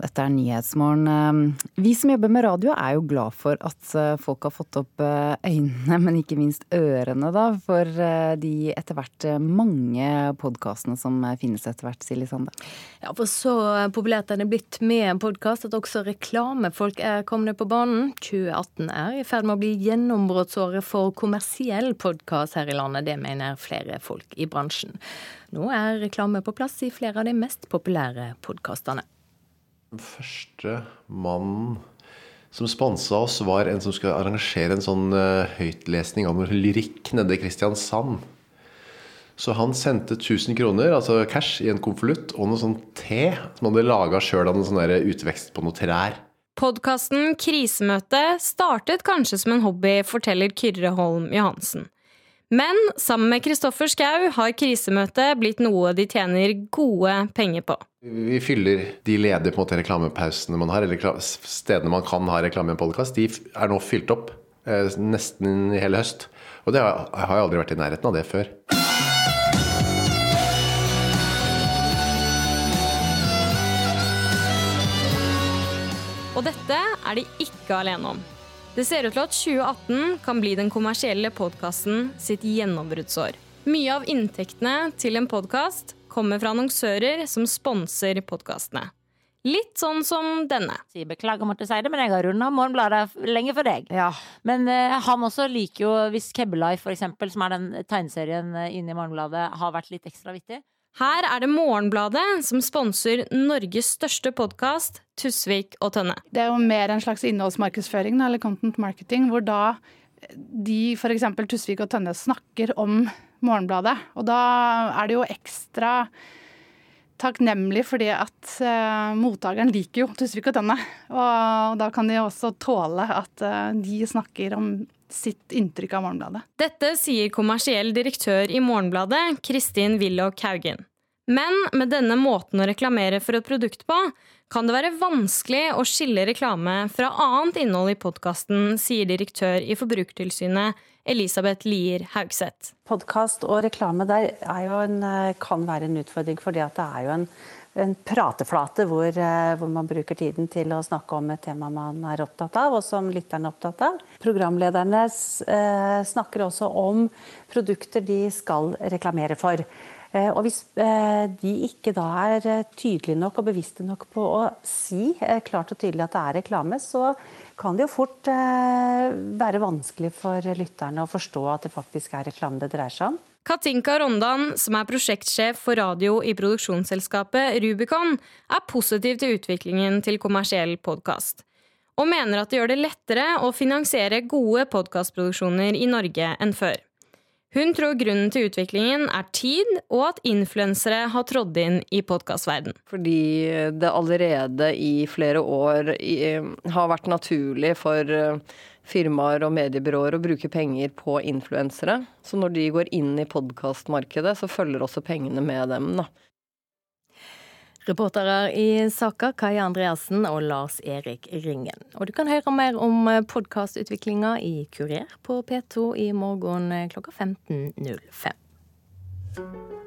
Dette er Nyhetsmorgen. Eh, vi som jobber med radio er jo glad for at eh, folk har fått opp eh, øynene, men ikke minst ørene, da, for de etter hvert mange podkastene som finnes etter hvert, Silje Sande. Ja, for så populært er det blitt med en podkast at også reklamefolk er kommet på banen. 2018 er i ferd med å bli gjennombruddsåret for kommersiell podkast her i landet. Det mener flere folk i bransjen. Nå er reklame på plass i flere av de mest populære podkastene. Den første mannen som sponsa oss, var en som skulle arrangere en sånn uh, høytlesning noe lyrikk nede i Kristiansand. Så han sendte 1000 kroner, altså cash, i en konvolutt og noe sånn te som han hadde laga sjøl av noe sånn utvekst på noen trær. Podkasten Krisemøte startet kanskje som en hobby, forteller Kyrre Holm Johansen. Men sammen med Kristoffer Schou har krisemøtet blitt noe de tjener gode penger på. Vi fyller de ledige måte, reklamepausene man har, eller stedene man kan ha reklame i en podkast, de er nå fylt opp eh, nesten i hele høst. Og det har, jeg har aldri vært i nærheten av det før. Og dette er de ikke alene om. Det ser ut til at 2018 kan bli den kommersielle podkasten sitt gjennombruddsår. Mye av inntektene til en podkast kommer fra annonsører som sponser podkastene. Litt sånn som denne. Beklager måtte si det, men jeg har runda Morgenbladet lenge for deg. Ja. Men uh, han også liker jo, hvis Kebbelife for eksempel, som er den tegneserien inni inne i Morgenbladet, har vært litt ekstra vittig, her er det Morgenbladet som sponser Norges største podkast, Tusvik og Tønne. Det er jo mer en slags innholdsmarkedsføring, eller content marketing, hvor da de f.eks. Tusvik og Tønne snakker om Morgenbladet. Og da er det jo ekstra takknemlig fordi at uh, mottakeren liker jo Tusvik og Tønne. Og da kan de også tåle at uh, de snakker om sitt inntrykk av Morgenbladet. Dette sier kommersiell direktør i Morgenbladet, Kristin Willoch Haugen. Men med denne måten å reklamere for et produkt på, kan det være vanskelig å skille reklame fra annet innhold i podkasten, sier direktør i Forbrukertilsynet Elisabeth Lier Haugseth. Podkast og reklame der en, eh, kan være en utfordring, fordi det er jo en en prateflate hvor, eh, hvor, man bruker tiden til å snakke om et tema man er opptatt av, og som lytteren er opptatt av. Programlederne eh, snakker også om produkter de skal reklamere for. Eh, og hvis de ikke da er tydelige nok og bevisste nok på å si klart og tydelig at det er reklame, så kan det jo fort være vanskelig for lytterne å forstå at det faktisk er reklame det dreier seg om. Katinka Rondan, som er prosjektsjef for radio i produksjonsselskapet Rubicon, er positiv til utviklingen til kommersiell podkast. Og mener at det gjør det lettere å finansiere gode podkastproduksjoner i Norge enn før. Hun tror grunnen til utviklingen er tid, og at influensere har trådt inn i podkastverden. Fordi det allerede i flere år har vært naturlig for firmaer og mediebyråer å bruke penger på influensere. Så når de går inn i podkastmarkedet, så følger også pengene med dem, da. Reportere i saka Kai Andreassen og Lars Erik Ringen. Og du kan høre mer om podkastutviklinga i Kurer på P2 i morgen klokka 15.05.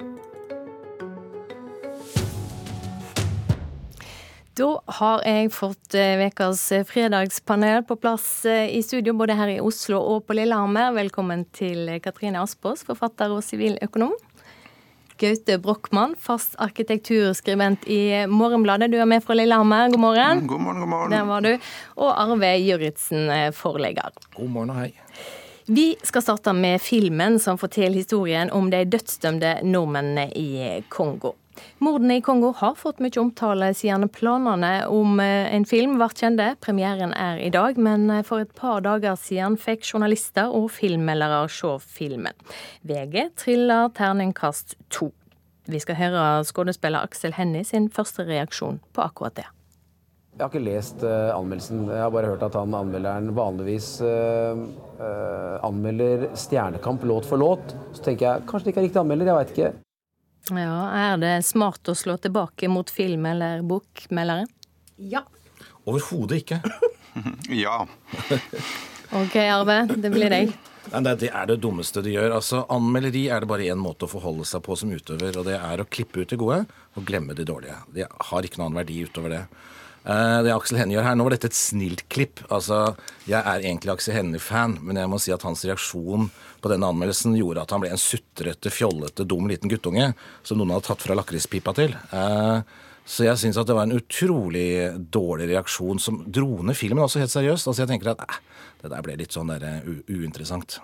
Da har jeg fått ukas eh, fredagspanel på plass eh, i studio, både her i Oslo og på Lillehammer. Velkommen til Katrine Aspås, forfatter og siviløkonom. Gaute Brochmann, fast arkitekturskribent i Morgenbladet. Du er med fra Lillehammer. God morgen. God morgen, god morgen. Der var du. Og Arve Juritzen, eh, forlegger. God morgen og hei. Vi skal starte med filmen som forteller historien om de dødsdømte nordmennene i Kongo. Mordene i Kongo har fått mye omtale siden planene om eh, en film ble kjente. Premieren er i dag, men eh, for et par dager siden fikk journalister og filmmeldere se filmen. VG triller terningkast to. Vi skal høre skuespiller Aksel Hennie sin første reaksjon på akkurat det. Jeg har ikke lest uh, anmeldelsen. Jeg har bare hørt at han anmelderen vanligvis uh, uh, anmelder Stjernekamp låt for låt. Så tenker jeg kanskje det ikke er riktig anmelder, jeg veit ikke. Ja, Er det smart å slå tilbake mot film- eller bokmeldere? Ja. Overhodet ikke. ja. ok, Arve. Det blir deg. Det er det dummeste du gjør. Altså, Anmelderi er det bare én måte å forholde seg på som utøver, og det er å klippe ut det gode og glemme det dårlige. Det har ikke noen annen verdi utover det. Eh, det Aksel Hennie gjør her, Nå var dette et snilt klipp. Altså, Jeg er egentlig Aksel Hennie-fan, men jeg må si at hans reaksjon på denne anmeldelsen gjorde at han ble en sutrete, fjollete, dum liten guttunge som noen hadde tatt fra lakrispipa til. Eh, så jeg syns at det var en utrolig dårlig reaksjon som dro ned filmen også helt seriøst. Altså jeg tenker at eh, det der ble litt sånn der, uinteressant.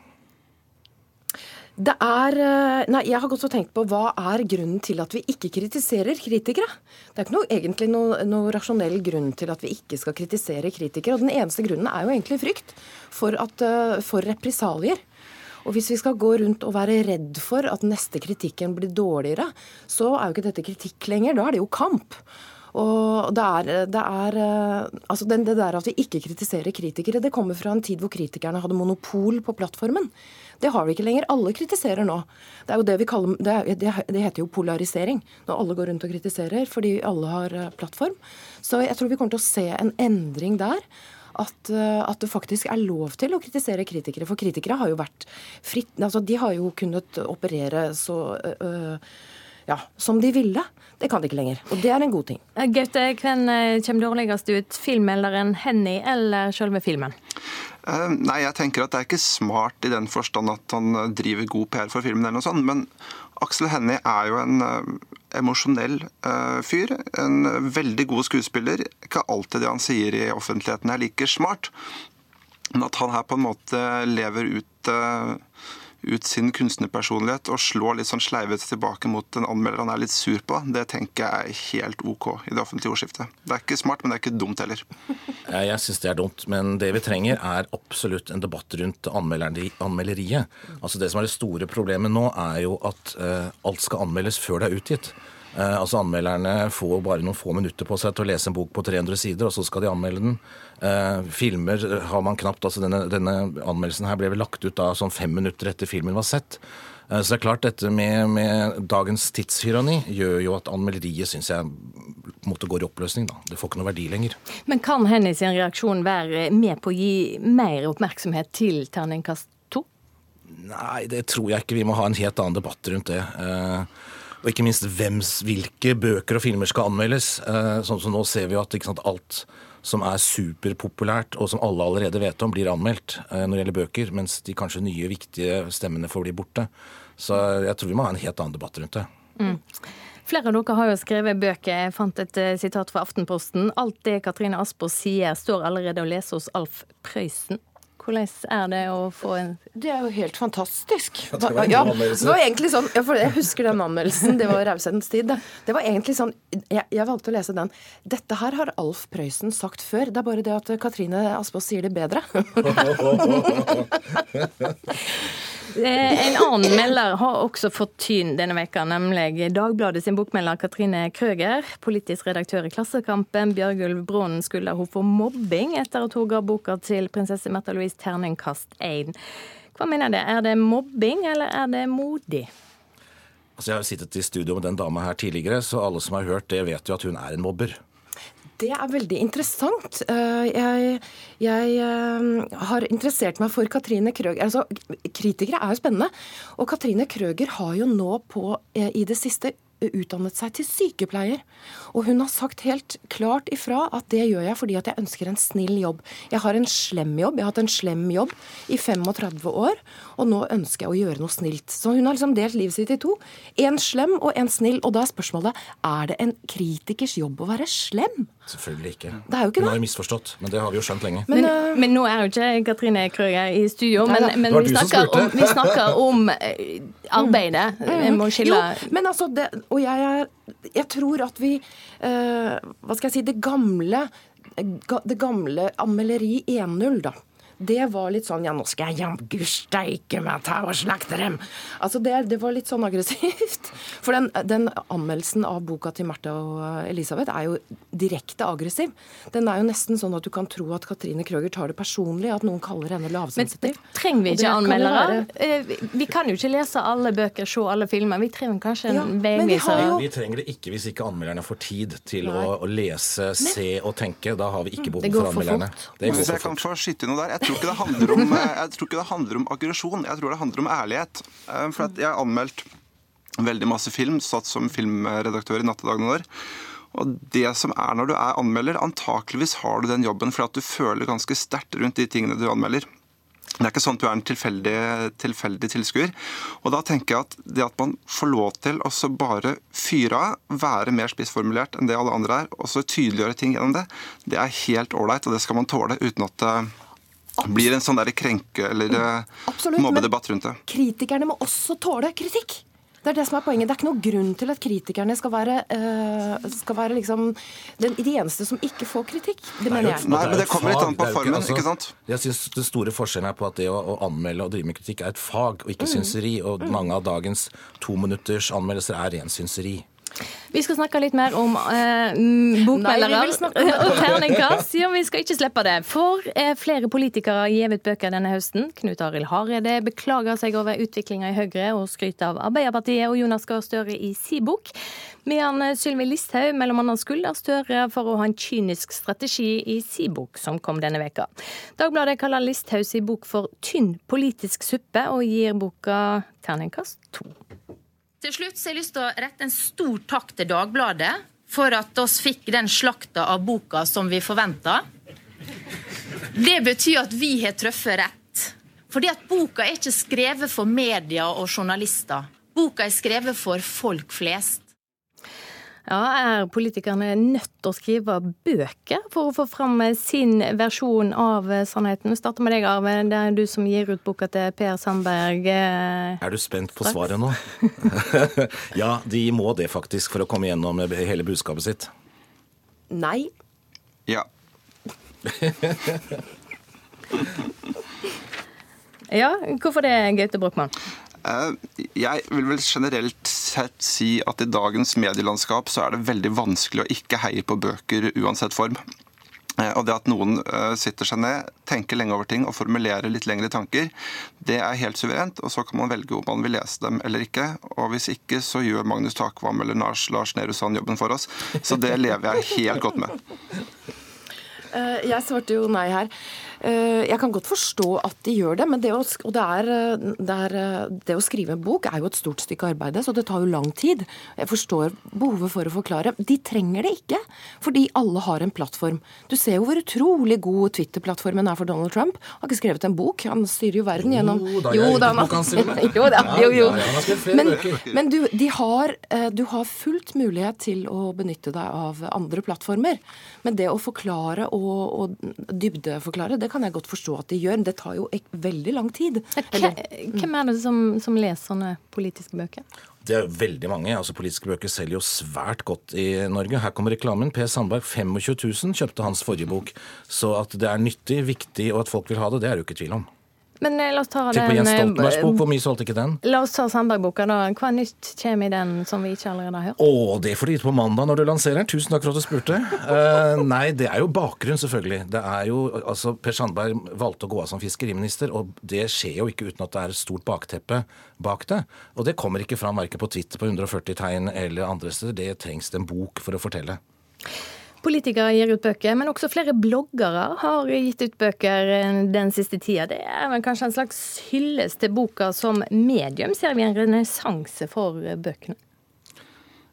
Det er eh, Nei, jeg har gått og tenkt på hva er grunnen til at vi ikke kritiserer kritikere? Det er ikke noe, egentlig noe, noe rasjonell grunn til at vi ikke skal kritisere kritikere. Og den eneste grunnen er jo egentlig frykt for, at, eh, for represalier. Og hvis vi skal gå rundt og være redd for at neste kritikken blir dårligere, så er jo ikke dette kritikk lenger. Da er det jo kamp. Og det er, det er eh, altså det der at vi ikke kritiserer kritikere, det kommer fra en tid hvor kritikerne hadde monopol på plattformen. Det har vi ikke lenger. Alle kritiserer nå. Det er jo det vi kaller, det, det, det heter jo polarisering. Når alle går rundt og kritiserer fordi alle har eh, plattform. Så jeg tror vi kommer til å se en endring der. At, eh, at, det faktisk er lov til å kritisere kritikere. For kritikere har jo vært fritt altså De har jo kunnet operere så øh, ja, som de ville. Det kan de ikke lenger. Og det er en god ting. Gaute, hvem kommer dårligst ut? Filmmelderen Henny eller selve filmen? Uh, nei, jeg tenker at det er ikke smart i den forstand at han driver god PR for filmen, eller noe sånt, men Aksel Hennie er jo en uh, emosjonell fyr. En veldig god skuespiller. Ikke alltid det han sier i offentligheten er like smart, men at han her på en måte lever ut ut sin kunstnerpersonlighet og slår litt sånn sleivete tilbake mot en anmelder han er litt sur på, det tenker jeg er helt OK i det offentlige ordskiftet. Det er ikke smart, men det er ikke dumt heller. Jeg syns det er dumt, men det vi trenger er absolutt en debatt rundt anmelderiet. Altså Det som er det store problemet nå, er jo at uh, alt skal anmeldes før det er utgitt. Eh, altså Anmelderne får bare noen få minutter på seg til å lese en bok på 300 sider, og så skal de anmelde den. Eh, filmer har man knapt altså Denne, denne anmeldelsen her ble vel lagt ut da sånn fem minutter etter filmen var sett. Eh, så det er klart dette med, med dagens tidstyranni gjør jo at anmelderiet syns jeg måtte gå i oppløsning. da. Det får ikke noe verdi lenger. Men kan Henny sin reaksjon være med på å gi mer oppmerksomhet til terningkast to? Nei, det tror jeg ikke. Vi må ha en helt annen debatt rundt det. Og ikke minst hvems, hvilke bøker og filmer skal anmeldes. Sånn som nå ser vi jo at sant, alt som er superpopulært, og som alle allerede vet om, blir anmeldt eh, når det gjelder bøker, mens de kanskje nye, viktige stemmene får bli borte. Så jeg tror vi må ha en helt annen debatt rundt det. Mm. Flere av dere har jo skrevet bøker. Jeg fant et uh, sitat fra Aftenposten. Alt det Katrine Aspaas sier, står allerede å lese hos Alf Prøysen. Hvordan er det å få en Det er jo helt fantastisk. Ja, det ja, det var egentlig sånn, ja, for Jeg husker den anmeldelsen. Det var Raushetens tid. Det. det var egentlig sånn jeg, jeg, valgte å lese den. Dette her har Alf Prøysen sagt før. Det er bare det at Katrine Aspaas sier det bedre. Eh, en annen melder har også fått tyn denne veka, nemlig Dagbladet sin bokmelder Katrine Krøger. Politisk redaktør i Klassekampen, Bjørgulv Brånen, skylder hun for mobbing etter at hun ga boka til prinsesse Märtha Louise terningkast 1. Hva mener det? Er det mobbing, eller er det modig? Altså, jeg har sittet i studio med den dama her tidligere, så alle som har hørt det, vet jo at hun er en mobber. Det er veldig interessant. Eh, jeg, jeg, eh, har interessert meg for Katrine Krøger. Altså, kritikere er jo spennende. Og Katrine Krøger har jo nå på, eh, i det siste utdannet seg til sykepleier. Og hun har sagt helt klart ifra at det gjør jeg fordi at jeg ønsker en snill jobb. Jeg har en slem jobb. Jeg har hatt en slem jobb i 35 år, og nå ønsker jeg å gjøre noe snilt. Så hun har liksom delt livet sitt i to. En slem og en snill. Og da er spørsmålet er det en kritikers jobb å være slem? Selvfølgelig ikke. Det er jo ikke Hun har misforstått, men det har vi jo skjønt lenge. Men, men, men nå er jo ikke Katrine Krøger i studio, men, men vi, snakker om, vi, snakker om, arbeidet. Vi må skille Jo, men altså, det, og jeg, er, jeg tror at vi uh, Hva skal jeg si Det gamle, det gamle anmeleri 1.0, da det var litt sånn Ja, nå skal jeg jaggu steike meg ta og slakte dem. Altså, det, det, var litt sånn aggressivt. For den, den anmeldelsen av boka til Märtha og Elisabeth er jo direkte aggressiv. Den er jo nesten sånn at du kan tro at Katrine Krøger tar det personlig, at noen kaller henne lavsensitiv. Men trenger vi ikke anmeldere? Være... Eh, vi kan jo ikke lese alle bøker, se alle filmer. Vi trenger kanskje en ja, veiviser. Jo... Vi trenger det ikke hvis ikke anmelderne får tid til å, å, lese, se og tenke. Da har vi ikke behov for anmelderne. Det går for fort. Jeg kan få skyte noe der. Jeg tror ikke det handler om, eh, det handler om aggresjon, jeg tror det handler om ærlighet. Eh, for jeg har anmeldt veldig masse film, satt som filmredaktør i Nattedagene noen år. Og det som er når du er anmelder, antakeligvis har du den jobben fordi at du føler ganske sterkt rundt de tingene du anmelder. Det er ikke sånn at du er en tilfeldig, tilfeldig tilskuer. Og da tenker jeg at det at man får lov til å bare fyre av, være mer spissformulert enn det alle andre er, og så tydeliggjøre ting gjennom det, det er helt ålreit, og det skal man tåle uten at det blir en sånn der krenke- eller Absolutt, mobbedebatt rundt det. Kritikerne må også tåle kritikk. Det er det som er poenget. Det er ikke noen grunn til at kritikerne skal være, øh, skal være liksom den, de eneste som ikke får kritikk. Det mener jeg. Nei, men det kommer litt an på formen, altså, ikke sant? Jeg synes Det store forskjellen er på at det å, å anmelde og drive med kritikk er et fag, og ikke Mm. synseri. Og mange av dagens tominutters anmeldelser er ren synseri. Vi skal snakke litt mer om eh, bokmeldere og terningkast. Ja, vi skal ikke slippe det. For eh, flere politikere gitt ut bøker denne høsten. Knut Arild Hareide beklager seg over utviklinga i Høyre og skryter av Arbeiderpartiet og Jonas Gahr Støre i si bok. Medan eh, Sylvi Listhaug bl.a. skylder Støre for å ha en kynisk strategi i si bok, som kom denne veka. Dagbladet kaller Listhaug si bok for tynn politisk suppe, og gir boka terningkast to. Til slutt har jeg lyst til å rette en stor takk til Dagbladet for at oss fikk den slakta av boka som vi forventa. Det betyr at vi har truffet rett. Fordi at boka er ikke skrevet for media og journalister. Boka er skrevet for folk flest. Ja, Er politikerne nødt til å skrive bøker for å få fram sin versjon av sannheten? Vi starter med deg, Arve. Det er du som gir ut boka til Per Sandberg. eh, Er du spent på svaret nå? ja, de må det faktisk for å komme gjennom hele budskapet sitt. Nei. Ja. Ja, hvorfor det, Gaute Brochmann? Eh, Jeg vil vel generelt sett si at i dagens medielandskap så er det veldig vanskelig å ikke heie på bøker uansett form. Eh, Og det at noen eh, sitter seg ned, tenker lenge over ting og formulerer litt lengre tanker, det er helt suverent, og så kan man velge om man vil lese dem eller ikke. Og hvis ikke, så gjør Magnus Takvam eller Lars, Lars Nehru Sand jobben for oss. Så det lever jeg helt godt med. Jeg svarte jo nei her. Eh, Jeg kan godt forstå at de gjør det, men det å, og det, er, eh, det, er, eh, det å skrive en bok er jo et stort stykke arbeid, så det tar jo lang tid. Jeg forstår behovet for å forklare. De trenger det ikke, fordi alle har en plattform. Du ser jo hvor utrolig god Twitter-plattformen er for Donald Trump. Han har ikke skrevet en bok, han styrer jo verden gjennom Jo da, han har- jo, da, jo, jo. Men, men du, de har, du har fullt mulighet til å benytte deg av andre plattformer. Men det å forklare og, og dybdeforklare, det kan jeg godt forstå at de gjør. Men det tar jo ek veldig lang tid. Eller- Hvem er det som, som leser sånne politiske bøker? Det er veldig mange. altså Politiske bøker selger jo svært godt i Norge. Her kommer reklamen. Per Sandberg, 25 000 kjøpte hans forrige bok. Så at det er nyttig, viktig og at folk vil ha det, det er det jo ikke tvil om. Men eh, la oss ta Tenk på Jens eh, bok, hvor mye solgte ikke den? La oss ta Sandberg-boka, da. Hva nytt kommer i den som vi ikke allerede har hørt? Å, det får du vite på mandag når du lanserer den. Tusen takk for at du spurte. uh, nei, det er jo bakgrunn, selvfølgelig. Det er jo, altså, Per Sandberg valgte å gå av som fiskeriminister, og det skjer jo ikke uten at det er stort bakteppe bak det. Og det kommer ikke fram verken på Twitter på 140 tegn eller andre steder. Det trengs det en bok for å fortelle. Politikere gir ut bøker, men også flere bloggere har gitt ut bøker den siste tida. Det er vel kanskje en slags hyllest til boka som medium. Ser vi en renessanse for bøkene?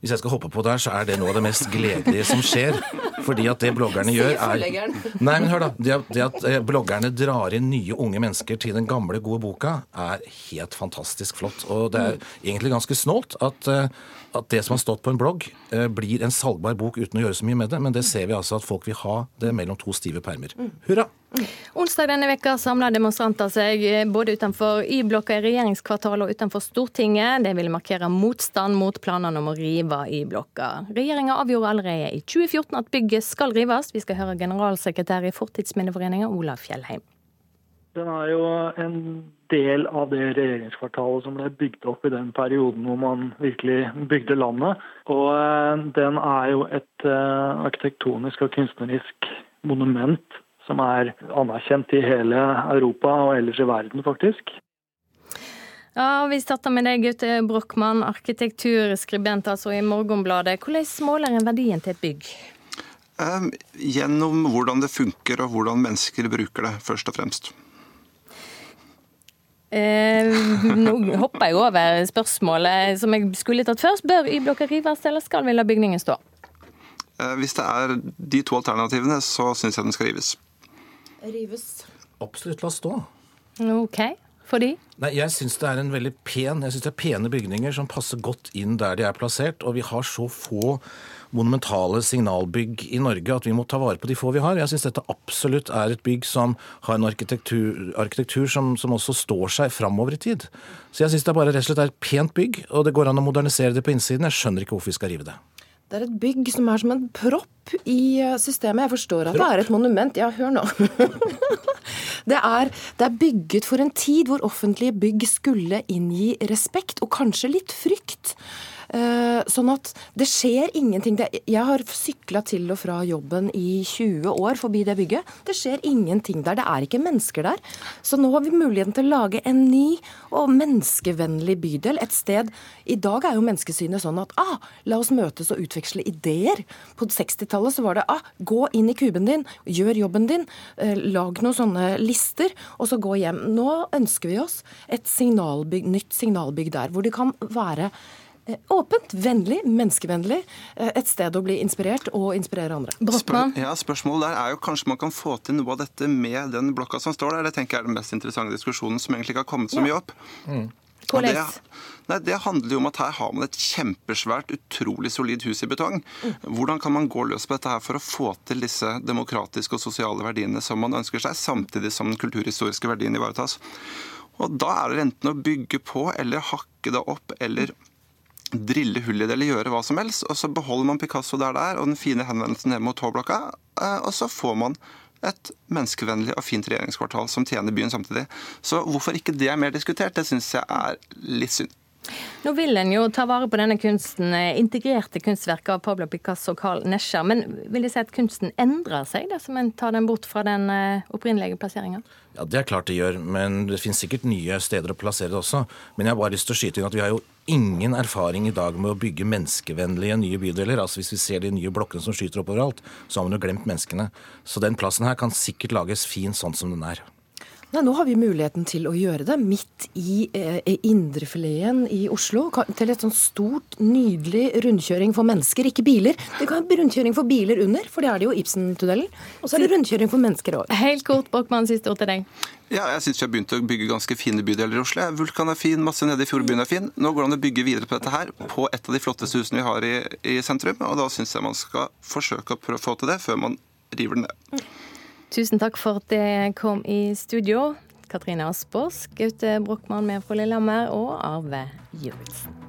Hvis jeg skal hoppe på der, så er det noe av det mest gledelige som skjer. Fordi at det bloggerne gjør er. Nei, men hør da. Det at, det at eh, bloggerne drar inn nye unge mennesker til den gamle, gode boka, er helt fantastisk flott. Og det er egentlig ganske snålt at, eh, at det som har stått på en blogg, eh, blir en salgbar bok uten å gjøre så mye med det. Men det ser vi altså at folk vil ha det mellom to stive permer. Hurra! Onsdag denne veka samla demonstranter seg eh, både utenfor Y-blokka i regjeringskvartalet og utenfor Stortinget. De ville markere motstand mot planene om å rive Y-blokka. Regjeringa avgjorde allerede i 2014 at bygget skal rives. Vi skal høre generalsekretær i Fortidsminneforeningen, Olav Fjellheim. Den er jo en del av det regjeringskvartalet som ble bygd opp i den perioden hvor man virkelig bygde landet. Og eh, den er jo et eh, arkitektonisk og kunstnerisk monument som er anerkjent i hele Europa og ellers i verden, faktisk. Ja, Vi starter med deg, Gaute Brochmann, arkitekturskribent altså i Morgenbladet. Hvordan måler en verdien til et bygg? Eh, Gjennom hvordan det funker og hvordan mennesker bruker det, først og fremst. Eh, nå hopper jeg over spørsmålet som jeg skulle tatt først. Bør Y-blokka rives, eller skal vi la bygningen stå? Eh, Hvis det er de to alternativene, så syns jeg den skal rives. Rives. Absolutt, la stå. OK. Fordi? Nei, jeg syns det er en veldig pen, jeg synes det er pene bygninger som passer godt inn der de er plassert. Og vi har så få monumentale signalbygg i Norge at vi må ta vare på de få vi har. Jeg syns dette absolutt er et bygg som har en arkitektur, arkitektur som, som også står seg framover i tid. Så jeg syns det er bare rett og slett er et pent bygg, og det går an å modernisere det på innsiden. Jeg skjønner ikke hvorfor vi skal rive det. Det er et bygg som er som en propp i eh, systemet. Jeg forstår at det er et monument. Ja, hør nå. Det er, det er bygget for en tid hvor offentlige bygg skulle inngi respekt, og kanskje litt frykt. Eh, Sånn at det skjer ingenting. Jeg har sykla til og fra jobben i 20 år forbi det bygget. Det skjer ingenting der. Det er ikke mennesker der. Så nå har vi muligheten til å lage en ny og menneskevennlig bydel. Et sted I dag er jo menneskesynet sånn at ah, la oss møtes og utveksle ideer. På 60-tallet så var det ah, gå inn i kuben din, gjør jobben din, eh, lag noen sånne lister, og så gå hjem. Nå ønsker vi oss et signalbygg, nytt signalbygg der, hvor det kan være Åpent, vennlig, menneskevennlig. eh, Et sted å bli inspirert og inspirere andre. Spør, ja, Spørsmålet der er jo kanskje man kan få til noe av dette med den blokka som står der. Det tenker jeg er den mest interessante diskusjonen som egentlig ikke har kommet så mye opp. Mm. det, nei, det handler jo om at her har man et kjempesvært, utrolig solid hus i betong. Hvordan kan man gå løs på dette her for å få til disse demokratiske og sosiale verdiene som man ønsker seg, samtidig som den kulturhistoriske verdien ivaretas? Og da er det enten å bygge på eller hakke det opp eller drille hull i det eller gjøre hva som helst. Og så beholder man Picasso der der og den fine henvendelsen ned mot H-blokka, eh, og så får man et menneskevennlig og fint regjeringskvartal som tjener byen samtidig. Så hvorfor ikke det er mer diskutert, det syns jeg er litt synd. Nå vil en jo ta vare på denne kunsten, eh, integrerte kunstverket av Pablo Picasso og Carl Nesja. Men vil de si at kunsten endrer seg dersom en tar den bort fra den eh, opprinnelige plasseringa? Ja, Det er klart det gjør, men det finnes sikkert nye steder å plassere det også. Men jeg har bare lyst til å skyte inn at vi har jo ingen erfaring i dag med å bygge menneskevennlige nye bydeler. Altså Hvis vi ser de nye blokkene som skyter opp overalt, så har man jo glemt menneskene. Så den plassen her kan sikkert lages fin sånn som den er. Nei, nå har vi muligheten til å gjøre det midt i eh, indrefileten i Oslo. Til et sånn stort, nydelig rundkjøring for mennesker, ikke biler. Det kan være rundkjøring for biler under, for det er det jo Ibsen-tunnelen. Og så er det rundkjøring for mennesker òg. Helt kort, Brochmann, siste ord til deg. Ja, jeg syns vi har begynt å bygge ganske fine bydeler i Oslo. Vulkan er fin, masse nede i Fjordbyen er fin. Nå går det an å bygge videre på dette her på et av de flotteste husene vi har i, i sentrum. Og da syns jeg man skal forsøke å få til det før man river den ned. Tusen takk for at dere kom i studio. Katrine Aspaas, Gaute Brochmann med fra Lillehammer og Arve Juritzen.